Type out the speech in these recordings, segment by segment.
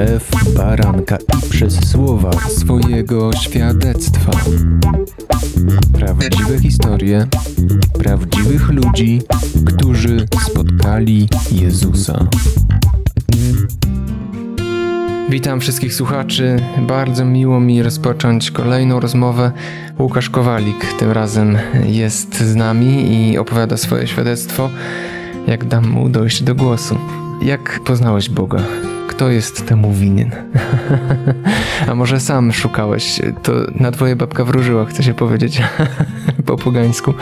krew baranka i przez słowa swojego świadectwa. Prawdziwe historie prawdziwych ludzi, którzy spotkali Jezusa. Witam wszystkich słuchaczy. Bardzo miło mi rozpocząć kolejną rozmowę. Łukasz Kowalik tym razem jest z nami i opowiada swoje świadectwo. Jak dam mu dojść do głosu. Jak poznałeś Boga? Kto jest temu winien? A może sam szukałeś? To na twoje babka wróżyła, chcę się powiedzieć po pogańsku.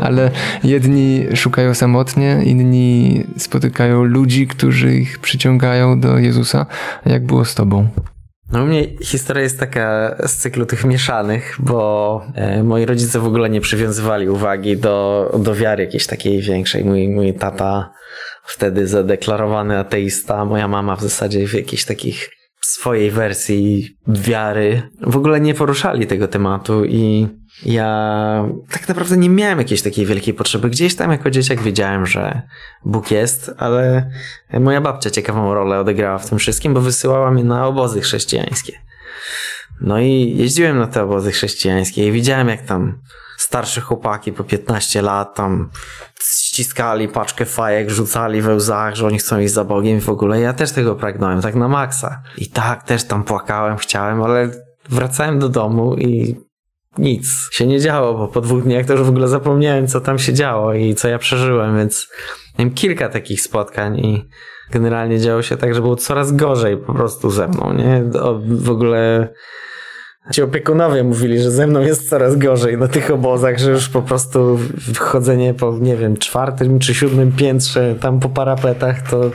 Ale jedni szukają samotnie, inni spotykają ludzi, którzy ich przyciągają do Jezusa. Jak było z tobą? No u mnie historia jest taka z cyklu tych mieszanych, bo e, moi rodzice w ogóle nie przywiązywali uwagi do, do wiary jakiejś takiej większej. Mój, mój tata wtedy zadeklarowany ateista, moja mama w zasadzie w jakichś takich swojej wersji wiary w ogóle nie poruszali tego tematu i ja tak naprawdę nie miałem jakiejś takiej wielkiej potrzeby. Gdzieś tam jako dzieciak wiedziałem, że Bóg jest, ale moja babcia ciekawą rolę odegrała w tym wszystkim, bo wysyłała mnie na obozy chrześcijańskie. No i jeździłem na te obozy chrześcijańskie i widziałem jak tam starsze chłopaki po 15 lat tam ściskali paczkę fajek, rzucali we łzach, że oni chcą iść za Bogiem i w ogóle ja też tego pragnąłem, tak na maksa. I tak też tam płakałem, chciałem, ale wracałem do domu i nic się nie działo, bo po dwóch dniach to już w ogóle zapomniałem, co tam się działo i co ja przeżyłem, więc miałem kilka takich spotkań i generalnie działo się tak, że było coraz gorzej po prostu ze mną, nie? w ogóle Ci opiekunowie mówili, że ze mną jest coraz gorzej na tych obozach, że już po prostu chodzenie po, nie wiem, czwartym czy siódmym piętrze tam po parapetach to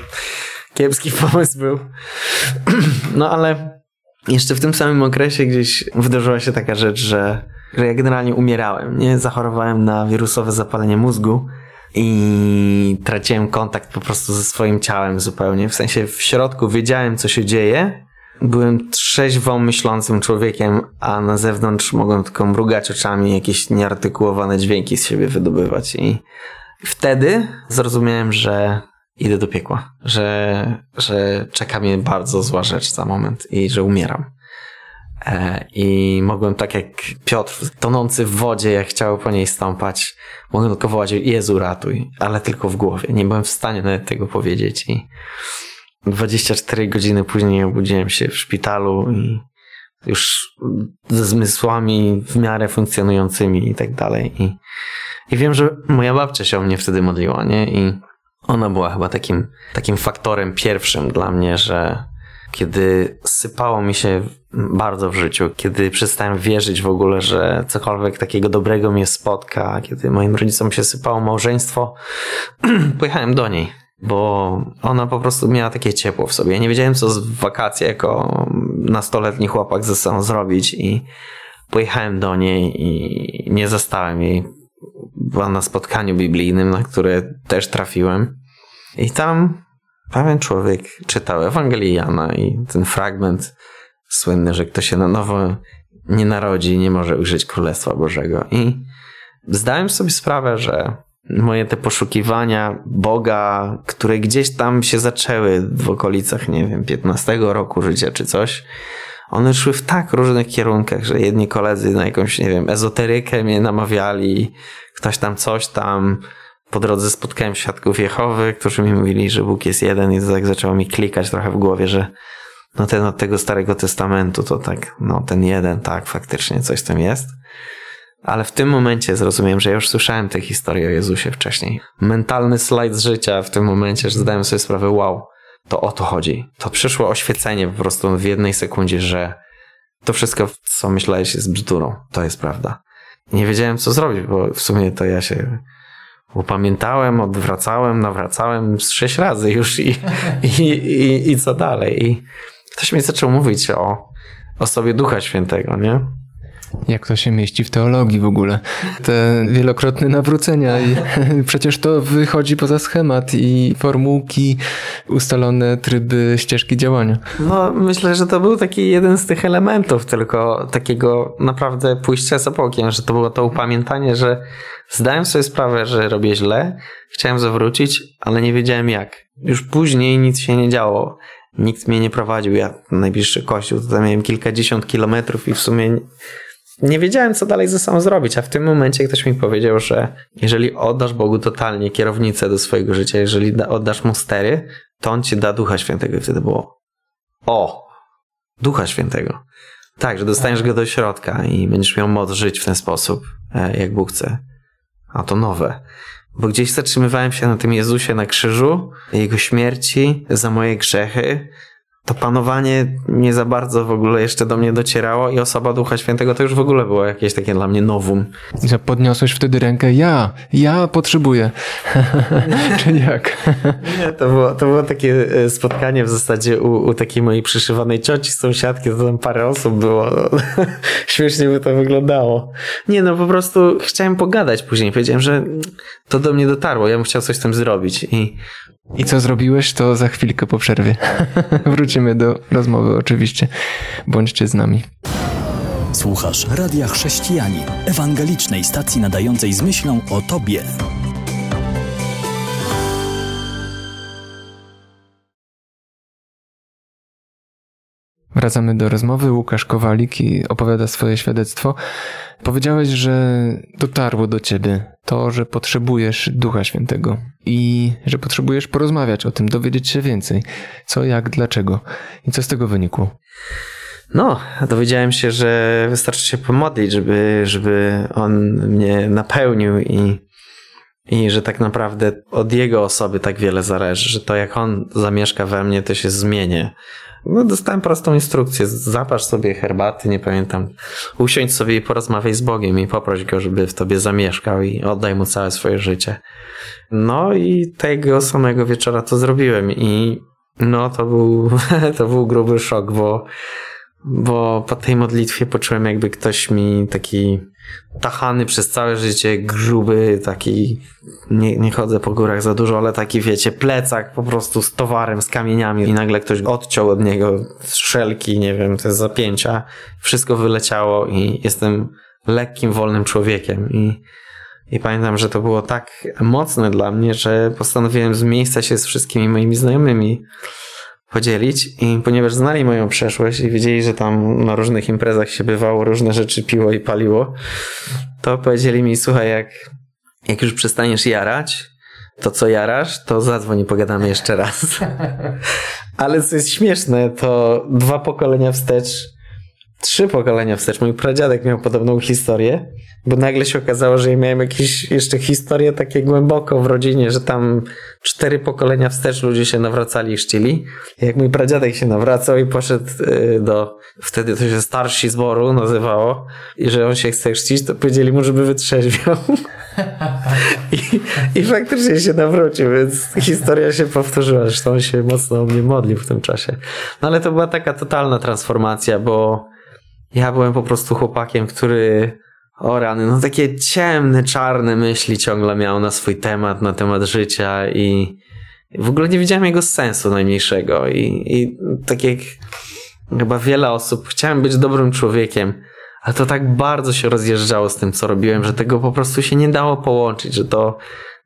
kiepski pomysł był. No ale jeszcze w tym samym okresie gdzieś wydarzyła się taka rzecz, że, że ja generalnie umierałem, nie? Zachorowałem na wirusowe zapalenie mózgu i traciłem kontakt po prostu ze swoim ciałem zupełnie. W sensie w środku wiedziałem, co się dzieje, byłem trzeźwo myślącym człowiekiem, a na zewnątrz mogłem tylko mrugać oczami, jakieś nieartykułowane dźwięki z siebie wydobywać. I wtedy zrozumiałem, że idę do piekła, że, że czeka mnie bardzo zła rzecz za moment i że umieram. E, I mogłem tak jak Piotr, tonący w wodzie, jak chciał po niej stąpać, mogłem tylko wołać Jezu ratuj, ale tylko w głowie. Nie byłem w stanie nawet tego powiedzieć i 24 godziny później obudziłem się w szpitalu i już ze zmysłami w miarę funkcjonującymi i tak dalej. I, I wiem, że moja babcia się o mnie wtedy modliła, nie? I ona była chyba takim, takim faktorem pierwszym dla mnie, że kiedy sypało mi się bardzo w życiu, kiedy przestałem wierzyć w ogóle, że cokolwiek takiego dobrego mnie spotka, kiedy moim rodzicom się sypało małżeństwo, pojechałem do niej bo ona po prostu miała takie ciepło w sobie. Ja nie wiedziałem, co z wakacje jako nastoletni chłopak ze sobą zrobić i pojechałem do niej i nie zastałem jej. Była na spotkaniu biblijnym, na które też trafiłem. I tam pewien człowiek czytał Ewangelię Jana i ten fragment słynny, że kto się na nowo nie narodzi, nie może ujrzeć Królestwa Bożego. I zdałem sobie sprawę, że moje te poszukiwania Boga, które gdzieś tam się zaczęły w okolicach, nie wiem, 15 roku życia czy coś, one szły w tak różnych kierunkach, że jedni koledzy na jakąś, nie wiem, ezoterykę mnie namawiali, ktoś tam coś tam. Po drodze spotkałem świadków Jehowy, którzy mi mówili, że Bóg jest jeden i to tak zaczęło mi klikać trochę w głowie, że no ten od tego Starego Testamentu to tak, no ten jeden, tak, faktycznie coś tam jest. Ale w tym momencie zrozumiałem, że ja już słyszałem tę historię o Jezusie wcześniej. Mentalny slajd z życia w tym momencie, że zdałem sobie sprawę, wow, to o to chodzi. To przyszło oświecenie po prostu w jednej sekundzie, że to wszystko, co myślałeś, jest bzdurą. To jest prawda. Nie wiedziałem, co zrobić, bo w sumie to ja się upamiętałem, odwracałem, nawracałem z sześć razy już i, i, i, i co dalej. I ktoś mi zaczął mówić o, o sobie Ducha Świętego, nie? Jak to się mieści w teologii w ogóle? Te wielokrotne nawrócenia i przecież to wychodzi poza schemat i formułki, ustalone tryby, ścieżki działania. No, myślę, że to był taki jeden z tych elementów, tylko takiego naprawdę pójścia za bokiem, że to było to upamiętanie, że zdałem sobie sprawę, że robię źle, chciałem zawrócić, ale nie wiedziałem jak. Już później nic się nie działo. nikt mnie nie prowadził. Ja najbliższy kościół to tam miałem kilkadziesiąt kilometrów i w sumie nie wiedziałem, co dalej ze sobą zrobić, a w tym momencie ktoś mi powiedział, że jeżeli oddasz Bogu totalnie kierownicę do swojego życia, jeżeli oddasz mu stery, to on ci da Ducha Świętego. I wtedy było o, Ducha Świętego. Tak, że dostaniesz go do środka i będziesz miał moc żyć w ten sposób, e, jak Bóg chce. A to nowe. Bo gdzieś zatrzymywałem się na tym Jezusie na krzyżu, Jego śmierci za moje grzechy, to panowanie nie za bardzo w ogóle jeszcze do mnie docierało i osoba Ducha Świętego to już w ogóle było jakieś takie dla mnie nowum. Że podniosłeś wtedy rękę, ja, ja potrzebuję. Czy jak? Nie, to było, to było takie e, spotkanie w zasadzie u, u takiej mojej przyszywanej cioci, sąsiadki, to tam parę osób było. Śmiesznie by to wyglądało. Nie, no po prostu chciałem pogadać później. Powiedziałem, że to do mnie dotarło, ja bym chciał coś z tym zrobić i i co zrobiłeś, to za chwilkę po przerwie. Wrócimy do rozmowy oczywiście. Bądźcie z nami. Słuchasz Radia Chrześcijani, ewangelicznej stacji nadającej z myślą o Tobie. Wracamy do rozmowy. Łukasz Kowalik i opowiada swoje świadectwo. Powiedziałeś, że dotarło do ciebie to, że potrzebujesz Ducha Świętego i że potrzebujesz porozmawiać o tym, dowiedzieć się więcej. Co, jak, dlaczego i co z tego wynikło? No, dowiedziałem się, że wystarczy się pomodlić, żeby, żeby on mnie napełnił i, i że tak naprawdę od jego osoby tak wiele zależy, że to jak on zamieszka we mnie, to się zmienię. No, dostałem prostą instrukcję. Zapasz sobie herbaty, nie pamiętam. Usiądź sobie i porozmawiaj z Bogiem i poproś go, żeby w tobie zamieszkał i oddaj mu całe swoje życie. No i tego samego wieczora to zrobiłem i no to był, to był gruby szok, bo bo po tej modlitwie poczułem jakby ktoś mi taki tachany przez całe życie, gruby, taki, nie, nie chodzę po górach za dużo, ale taki wiecie, plecak po prostu z towarem, z kamieniami. I nagle ktoś odciął od niego szelki, nie wiem, te zapięcia, wszystko wyleciało i jestem lekkim, wolnym człowiekiem. I i pamiętam, że to było tak mocne dla mnie, że postanowiłem z miejsca się z wszystkimi moimi znajomymi podzielić i ponieważ znali moją przeszłość i wiedzieli, że tam na różnych imprezach się bywało, różne rzeczy piło i paliło, to powiedzieli mi, słuchaj, jak, jak już przestaniesz jarać, to co jarasz, to zadzwoń i pogadamy jeszcze raz. Ale co jest śmieszne, to dwa pokolenia wstecz, trzy pokolenia wstecz, mój pradziadek miał podobną historię bo nagle się okazało, że ja miałem jakieś jeszcze historie takie głęboko w rodzinie, że tam cztery pokolenia wstecz ludzie się nawracali i chrzcili. Jak mój pradziadek się nawracał i poszedł y, do, wtedy to się starsi zboru nazywało, i że on się chce chrzcić, to powiedzieli mu, żeby wytrzeźwiał. I, I faktycznie się nawrócił, więc historia się powtórzyła. Zresztą on się mocno o mnie modlił w tym czasie. No ale to była taka totalna transformacja, bo ja byłem po prostu chłopakiem, który o rany, no takie ciemne, czarne myśli ciągle miał na swój temat, na temat życia i w ogóle nie widziałem jego sensu najmniejszego i, i tak jak chyba wiele osób, chciałem być dobrym człowiekiem, ale to tak bardzo się rozjeżdżało z tym, co robiłem, że tego po prostu się nie dało połączyć, że to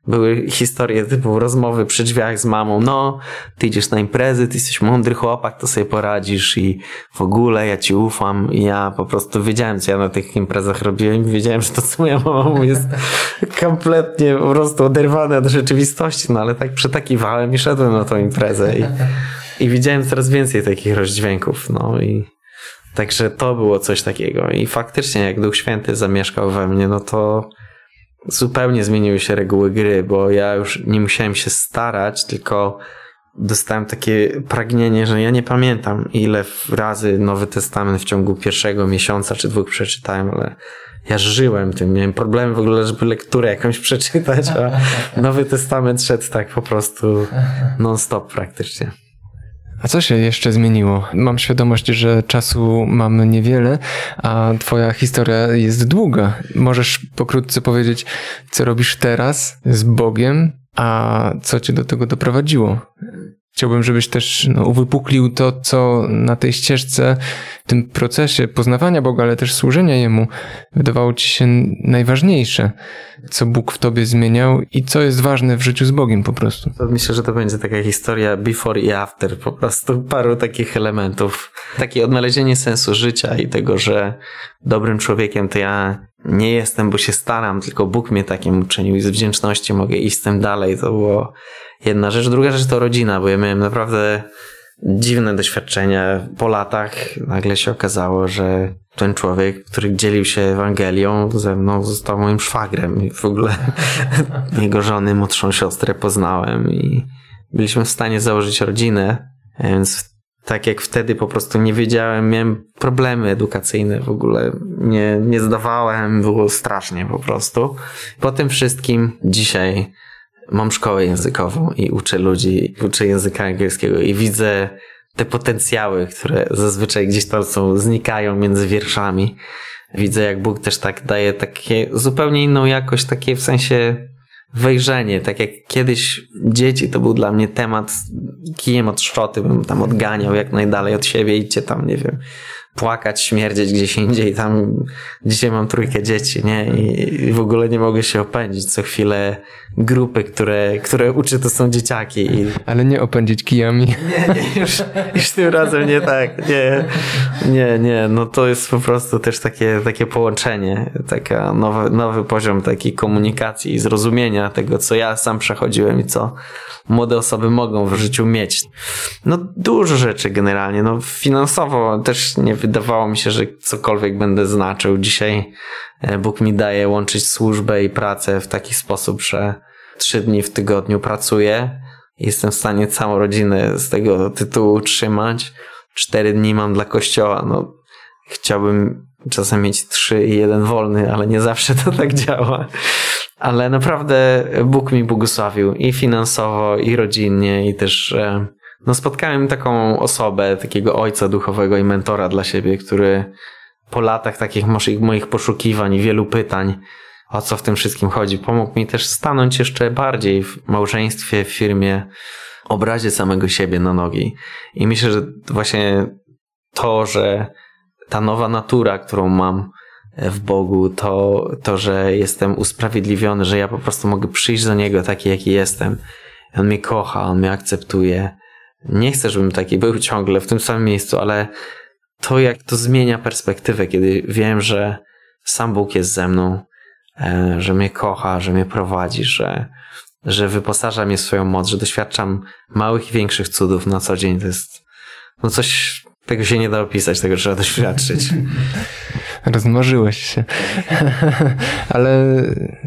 były historie typu rozmowy przy drzwiach z mamą. No, ty idziesz na imprezy, ty jesteś mądry chłopak, to sobie poradzisz i w ogóle ja ci ufam. I ja po prostu wiedziałem, co ja na tych imprezach robiłem i wiedziałem, że to, co moja mama mówi jest kompletnie po prostu oderwane od rzeczywistości. No ale tak przetakiwałem i szedłem na tą imprezę i, i widziałem coraz więcej takich rozdźwięków. No i także to było coś takiego. I faktycznie, jak Duch Święty zamieszkał we mnie, no to zupełnie zmieniły się reguły gry, bo ja już nie musiałem się starać, tylko dostałem takie pragnienie, że ja nie pamiętam ile razy Nowy Testament w ciągu pierwszego miesiąca czy dwóch przeczytałem, ale ja żyłem tym. Miałem problemy w ogóle, żeby lekturę jakąś przeczytać, a Nowy Testament szedł tak po prostu non-stop praktycznie. A co się jeszcze zmieniło? Mam świadomość, że czasu mamy niewiele, a twoja historia jest długa. Możesz pokrótce powiedzieć, co robisz teraz z Bogiem, a co cię do tego doprowadziło? Chciałbym, żebyś też no, uwypuklił to, co na tej ścieżce, w tym procesie poznawania Boga, ale też służenia Jemu, wydawało ci się najważniejsze, co Bóg w tobie zmieniał i co jest ważne w życiu z Bogiem po prostu. Myślę, że to będzie taka historia before i after, po prostu paru takich elementów. Takie odnalezienie sensu życia i tego, że dobrym człowiekiem to ja nie jestem, bo się staram, tylko Bóg mnie takim uczynił i z wdzięczności mogę iść z tym dalej. To było jedna rzecz. Druga rzecz to rodzina, bo ja miałem naprawdę dziwne doświadczenia. Po latach nagle się okazało, że ten człowiek, który dzielił się Ewangelią ze mną, został moim szwagrem i w ogóle jego żony, młodszą siostrę poznałem i byliśmy w stanie założyć rodzinę, więc tak jak wtedy po prostu nie wiedziałem, miałem problemy edukacyjne w ogóle, nie, nie zdawałem, było strasznie po prostu. Po tym wszystkim dzisiaj mam szkołę językową i uczę ludzi, uczę języka angielskiego i widzę te potencjały, które zazwyczaj gdzieś tam są, znikają między wierszami. Widzę, jak Bóg też tak daje takie zupełnie inną jakość, takie w sensie wejrzenie. Tak jak kiedyś dzieci to był dla mnie temat kijem od szczoty, bym tam odganiał jak najdalej od siebie, idźcie tam, nie wiem, płakać, śmierdzieć gdzieś indziej. Tam dzisiaj mam trójkę dzieci, nie? I w ogóle nie mogę się opędzić. Co chwilę grupy, które, które uczy, to są dzieciaki. I... Ale nie opędzić kijami. Nie, nie, już, już tym razem nie tak. Nie, nie, nie. No to jest po prostu też takie, takie połączenie, taka nowy, nowy poziom takiej komunikacji i zrozumienia tego, co ja sam przechodziłem i co młode osoby mogą w życiu mieć. No dużo rzeczy generalnie. No finansowo też nie wydawało mi się, że cokolwiek będę znaczył. Dzisiaj e, Bóg mi daje łączyć służbę i pracę w taki sposób, że trzy dni w tygodniu pracuję. Jestem w stanie całą rodzinę z tego tytułu utrzymać. Cztery dni mam dla kościoła. No, chciałbym czasem mieć trzy i jeden wolny, ale nie zawsze to tak działa. Ale naprawdę Bóg mi błogosławił i finansowo, i rodzinnie, i też e, no spotkałem taką osobę, takiego ojca duchowego i mentora dla siebie, który po latach takich moich poszukiwań i wielu pytań, o co w tym wszystkim chodzi, pomógł mi też stanąć jeszcze bardziej w małżeństwie, w firmie, obrazie samego siebie na nogi. I myślę, że właśnie to, że ta nowa natura, którą mam w Bogu, to, to, że jestem usprawiedliwiony, że ja po prostu mogę przyjść do Niego taki, jaki jestem. On mnie kocha, On mnie akceptuje, nie chcę, żebym taki był ciągle w tym samym miejscu, ale to, jak to zmienia perspektywę, kiedy wiem, że sam Bóg jest ze mną, e, że mnie kocha, że mnie prowadzi, że, że wyposaża mnie w swoją moc, że doświadczam małych i większych cudów na co dzień, to jest no coś, tego się nie da opisać, tego trzeba doświadczyć. Rozmarzyłeś się. Ale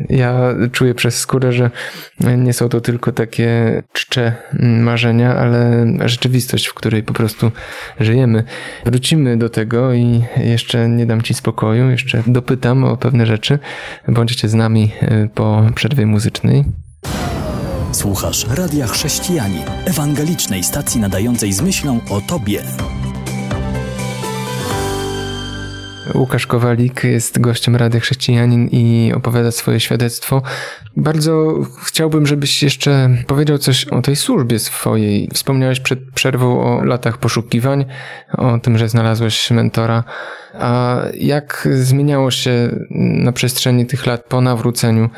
ja czuję przez skórę, że nie są to tylko takie czcze marzenia, ale rzeczywistość, w której po prostu żyjemy. Wrócimy do tego i jeszcze nie dam ci spokoju, jeszcze dopytam o pewne rzeczy. Bądźcie z nami e, po przerwie muzycznej. Słuchasz Radia Chrześcijani, ewangelicznej stacji nadającej z myślą o Tobie. Łukasz Kowalik jest gościem Rady Chrześcijanin i opowiada swoje świadectwo. Bardzo chciałbym, żebyś jeszcze powiedział coś o tej służbie swojej. Wspomniałeś przed przerwą o latach poszukiwań, o tym, że znalazłeś mentora. A jak zmieniało się na przestrzeni tych lat po nawróceniu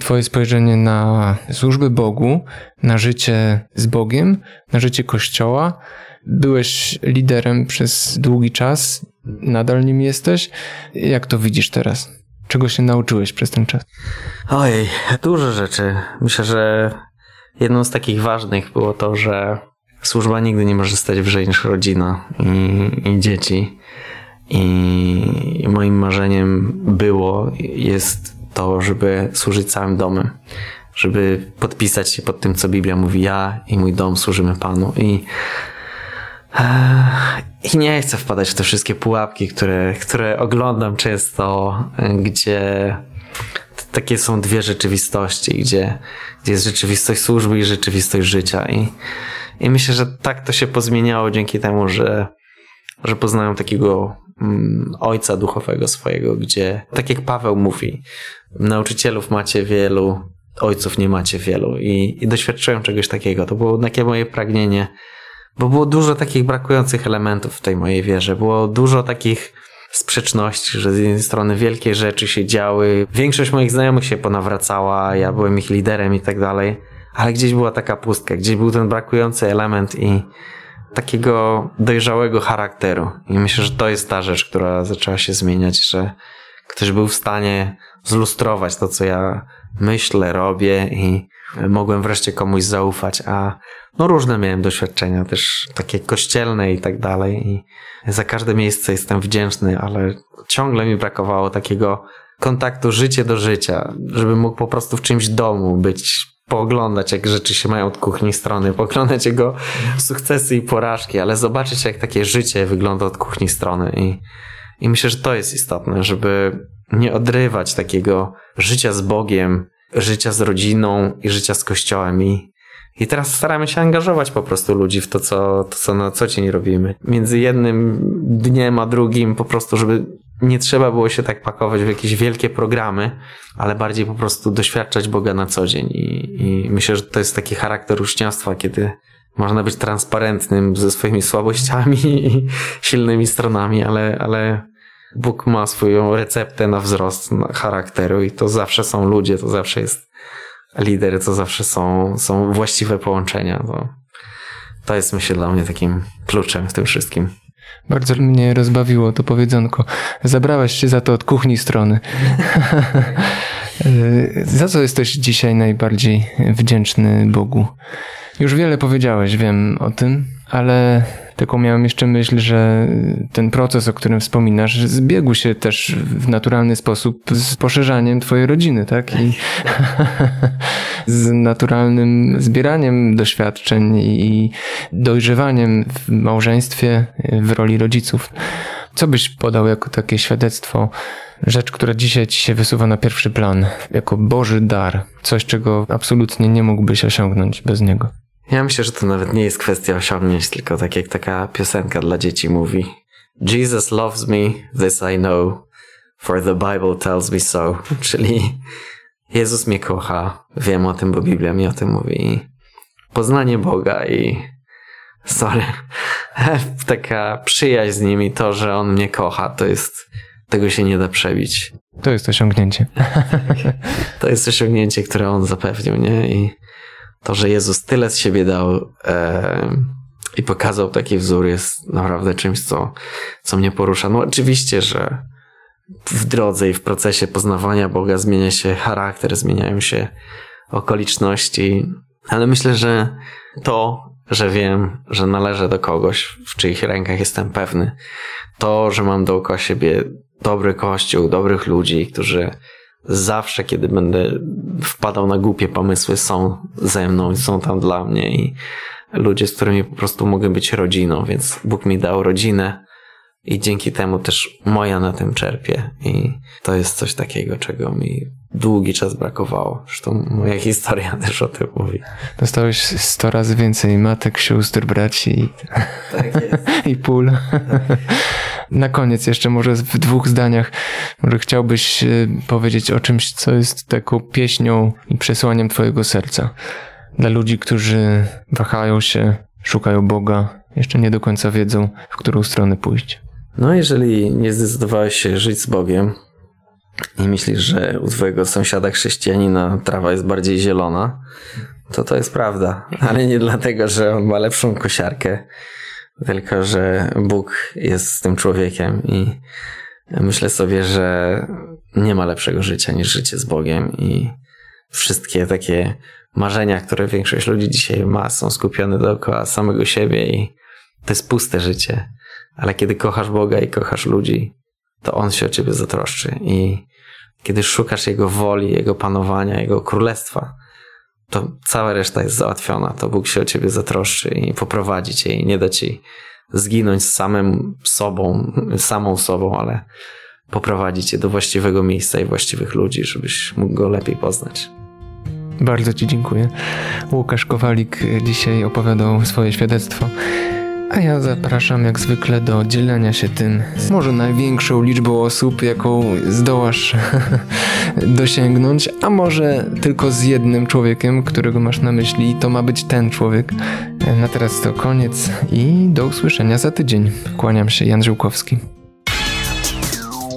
Twoje spojrzenie na służbę Bogu, na życie z Bogiem, na życie Kościoła? Byłeś liderem przez długi czas, nadal nim jesteś. Jak to widzisz teraz? Czego się nauczyłeś przez ten czas? Ojej, dużo rzeczy. Myślę, że jedną z takich ważnych było to, że służba nigdy nie może stać wyżej niż rodzina i, i dzieci. I moim marzeniem było, jest to, żeby służyć całym domem. Żeby podpisać się pod tym, co Biblia mówi. Ja i mój dom służymy Panu. I i nie chcę wpadać w te wszystkie pułapki, które, które oglądam często, gdzie takie są dwie rzeczywistości, gdzie, gdzie jest rzeczywistość służby i rzeczywistość życia. I, i myślę, że tak to się pozmieniało dzięki temu, że, że poznają takiego mm, ojca duchowego swojego, gdzie, tak jak Paweł mówi, nauczycielów macie wielu, ojców nie macie wielu i, i doświadczyłem czegoś takiego. To było takie moje pragnienie, bo było dużo takich brakujących elementów w tej mojej wierze. Było dużo takich sprzeczności, że z jednej strony wielkie rzeczy się działy, większość moich znajomych się ponawracała, ja byłem ich liderem i tak dalej, ale gdzieś była taka pustka, gdzieś był ten brakujący element i takiego dojrzałego charakteru. I myślę, że to jest ta rzecz, która zaczęła się zmieniać, że ktoś był w stanie zlustrować to, co ja myślę, robię i mogłem wreszcie komuś zaufać, a no różne miałem doświadczenia, też takie kościelne i tak dalej i za każde miejsce jestem wdzięczny, ale ciągle mi brakowało takiego kontaktu życie do życia, żebym mógł po prostu w czymś domu być, pooglądać jak rzeczy się mają od kuchni strony, pooglądać jego sukcesy i porażki, ale zobaczyć jak takie życie wygląda od kuchni strony i, i myślę, że to jest istotne, żeby nie odrywać takiego życia z Bogiem, życia z rodziną i życia z Kościołem i i teraz staramy się angażować po prostu ludzi w to, co, to, co na co dzień robimy. Między jednym dniem a drugim, po prostu, żeby nie trzeba było się tak pakować w jakieś wielkie programy, ale bardziej po prostu doświadczać Boga na co dzień. I, i myślę, że to jest taki charakter uczniostwa, kiedy można być transparentnym ze swoimi słabościami i silnymi stronami, ale, ale Bóg ma swoją receptę na wzrost charakteru i to zawsze są ludzie, to zawsze jest lider, to zawsze są, są właściwe połączenia. To, to jest myślę dla mnie takim kluczem w tym wszystkim. Bardzo mnie rozbawiło to powiedzonko. Zabrałeś się za to od kuchni strony. za co jesteś dzisiaj najbardziej wdzięczny Bogu? Już wiele powiedziałeś, wiem o tym, ale tylko miałem jeszcze myśl, że ten proces, o którym wspominasz, zbiegł się też w naturalny sposób z poszerzaniem twojej rodziny, tak? I z naturalnym zbieraniem doświadczeń i dojrzewaniem w małżeństwie, w roli rodziców. Co byś podał jako takie świadectwo, rzecz, która dzisiaj ci się wysuwa na pierwszy plan, jako Boży dar, coś, czego absolutnie nie mógłbyś osiągnąć bez niego? Ja myślę, że to nawet nie jest kwestia osiągnięć, tylko tak jak taka piosenka dla dzieci mówi. Jesus loves me, this I know, for the Bible tells me so. Czyli Jezus mnie kocha, wiem o tym, bo Biblia mi o tym mówi. Poznanie Boga i sorry, taka przyjaźń z nim i to, że On mnie kocha, to jest, tego się nie da przebić. To jest osiągnięcie. to jest osiągnięcie, które On zapewnił, nie? I to, że Jezus tyle z siebie dał e, i pokazał taki wzór jest naprawdę czymś, co, co mnie porusza. No oczywiście, że w drodze i w procesie poznawania Boga zmienia się charakter, zmieniają się okoliczności, ale myślę, że to, że wiem, że należę do kogoś, w czyich rękach jestem pewny, to, że mam dookoła siebie dobry kościół, dobrych ludzi, którzy zawsze, kiedy będę wpadał na głupie pomysły, są ze mną i są tam dla mnie i ludzie, z którymi po prostu mogę być rodziną, więc Bóg mi dał rodzinę i dzięki temu też moja na tym czerpie i to jest coś takiego, czego mi długi czas brakowało. Zresztą moja historia też o tym mówi. Dostałeś sto razy więcej matek, sióstr, braci i, tak i pól. Tak. Na koniec jeszcze może w dwóch zdaniach, może chciałbyś e, powiedzieć o czymś, co jest taką pieśnią i przesłaniem twojego serca. Dla ludzi, którzy wahają się, szukają Boga, jeszcze nie do końca wiedzą, w którą stronę pójść. No, jeżeli nie zdecydowałeś się żyć z Bogiem i myślisz, że u twojego sąsiada chrześcijanina trawa jest bardziej zielona, to to jest prawda, ale nie dlatego, że on ma lepszą kosiarkę, tylko że Bóg jest z tym człowiekiem i myślę sobie, że nie ma lepszego życia niż życie z Bogiem i wszystkie takie marzenia, które większość ludzi dzisiaj ma, są skupione dookoła samego siebie i to jest puste życie. Ale kiedy kochasz Boga i kochasz ludzi, to On się o ciebie zatroszczy i kiedy szukasz Jego woli, Jego panowania, Jego królestwa, to cała reszta jest załatwiona. To Bóg się o ciebie zatroszczy i poprowadzi cię i nie da ci zginąć z samym sobą, samą sobą, ale poprowadzi cię do właściwego miejsca i właściwych ludzi, żebyś mógł go lepiej poznać. Bardzo Ci dziękuję. Łukasz Kowalik dzisiaj opowiadał swoje świadectwo. A ja zapraszam jak zwykle do dzielenia się tym może największą liczbą osób, jaką zdołasz dosięgnąć, a może tylko z jednym człowiekiem, którego masz na myśli i to ma być ten człowiek. Na teraz to koniec i do usłyszenia za tydzień. Kłaniam się, Jan Żyłkowski.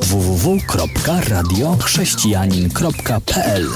www.radiochrześcijanin.pl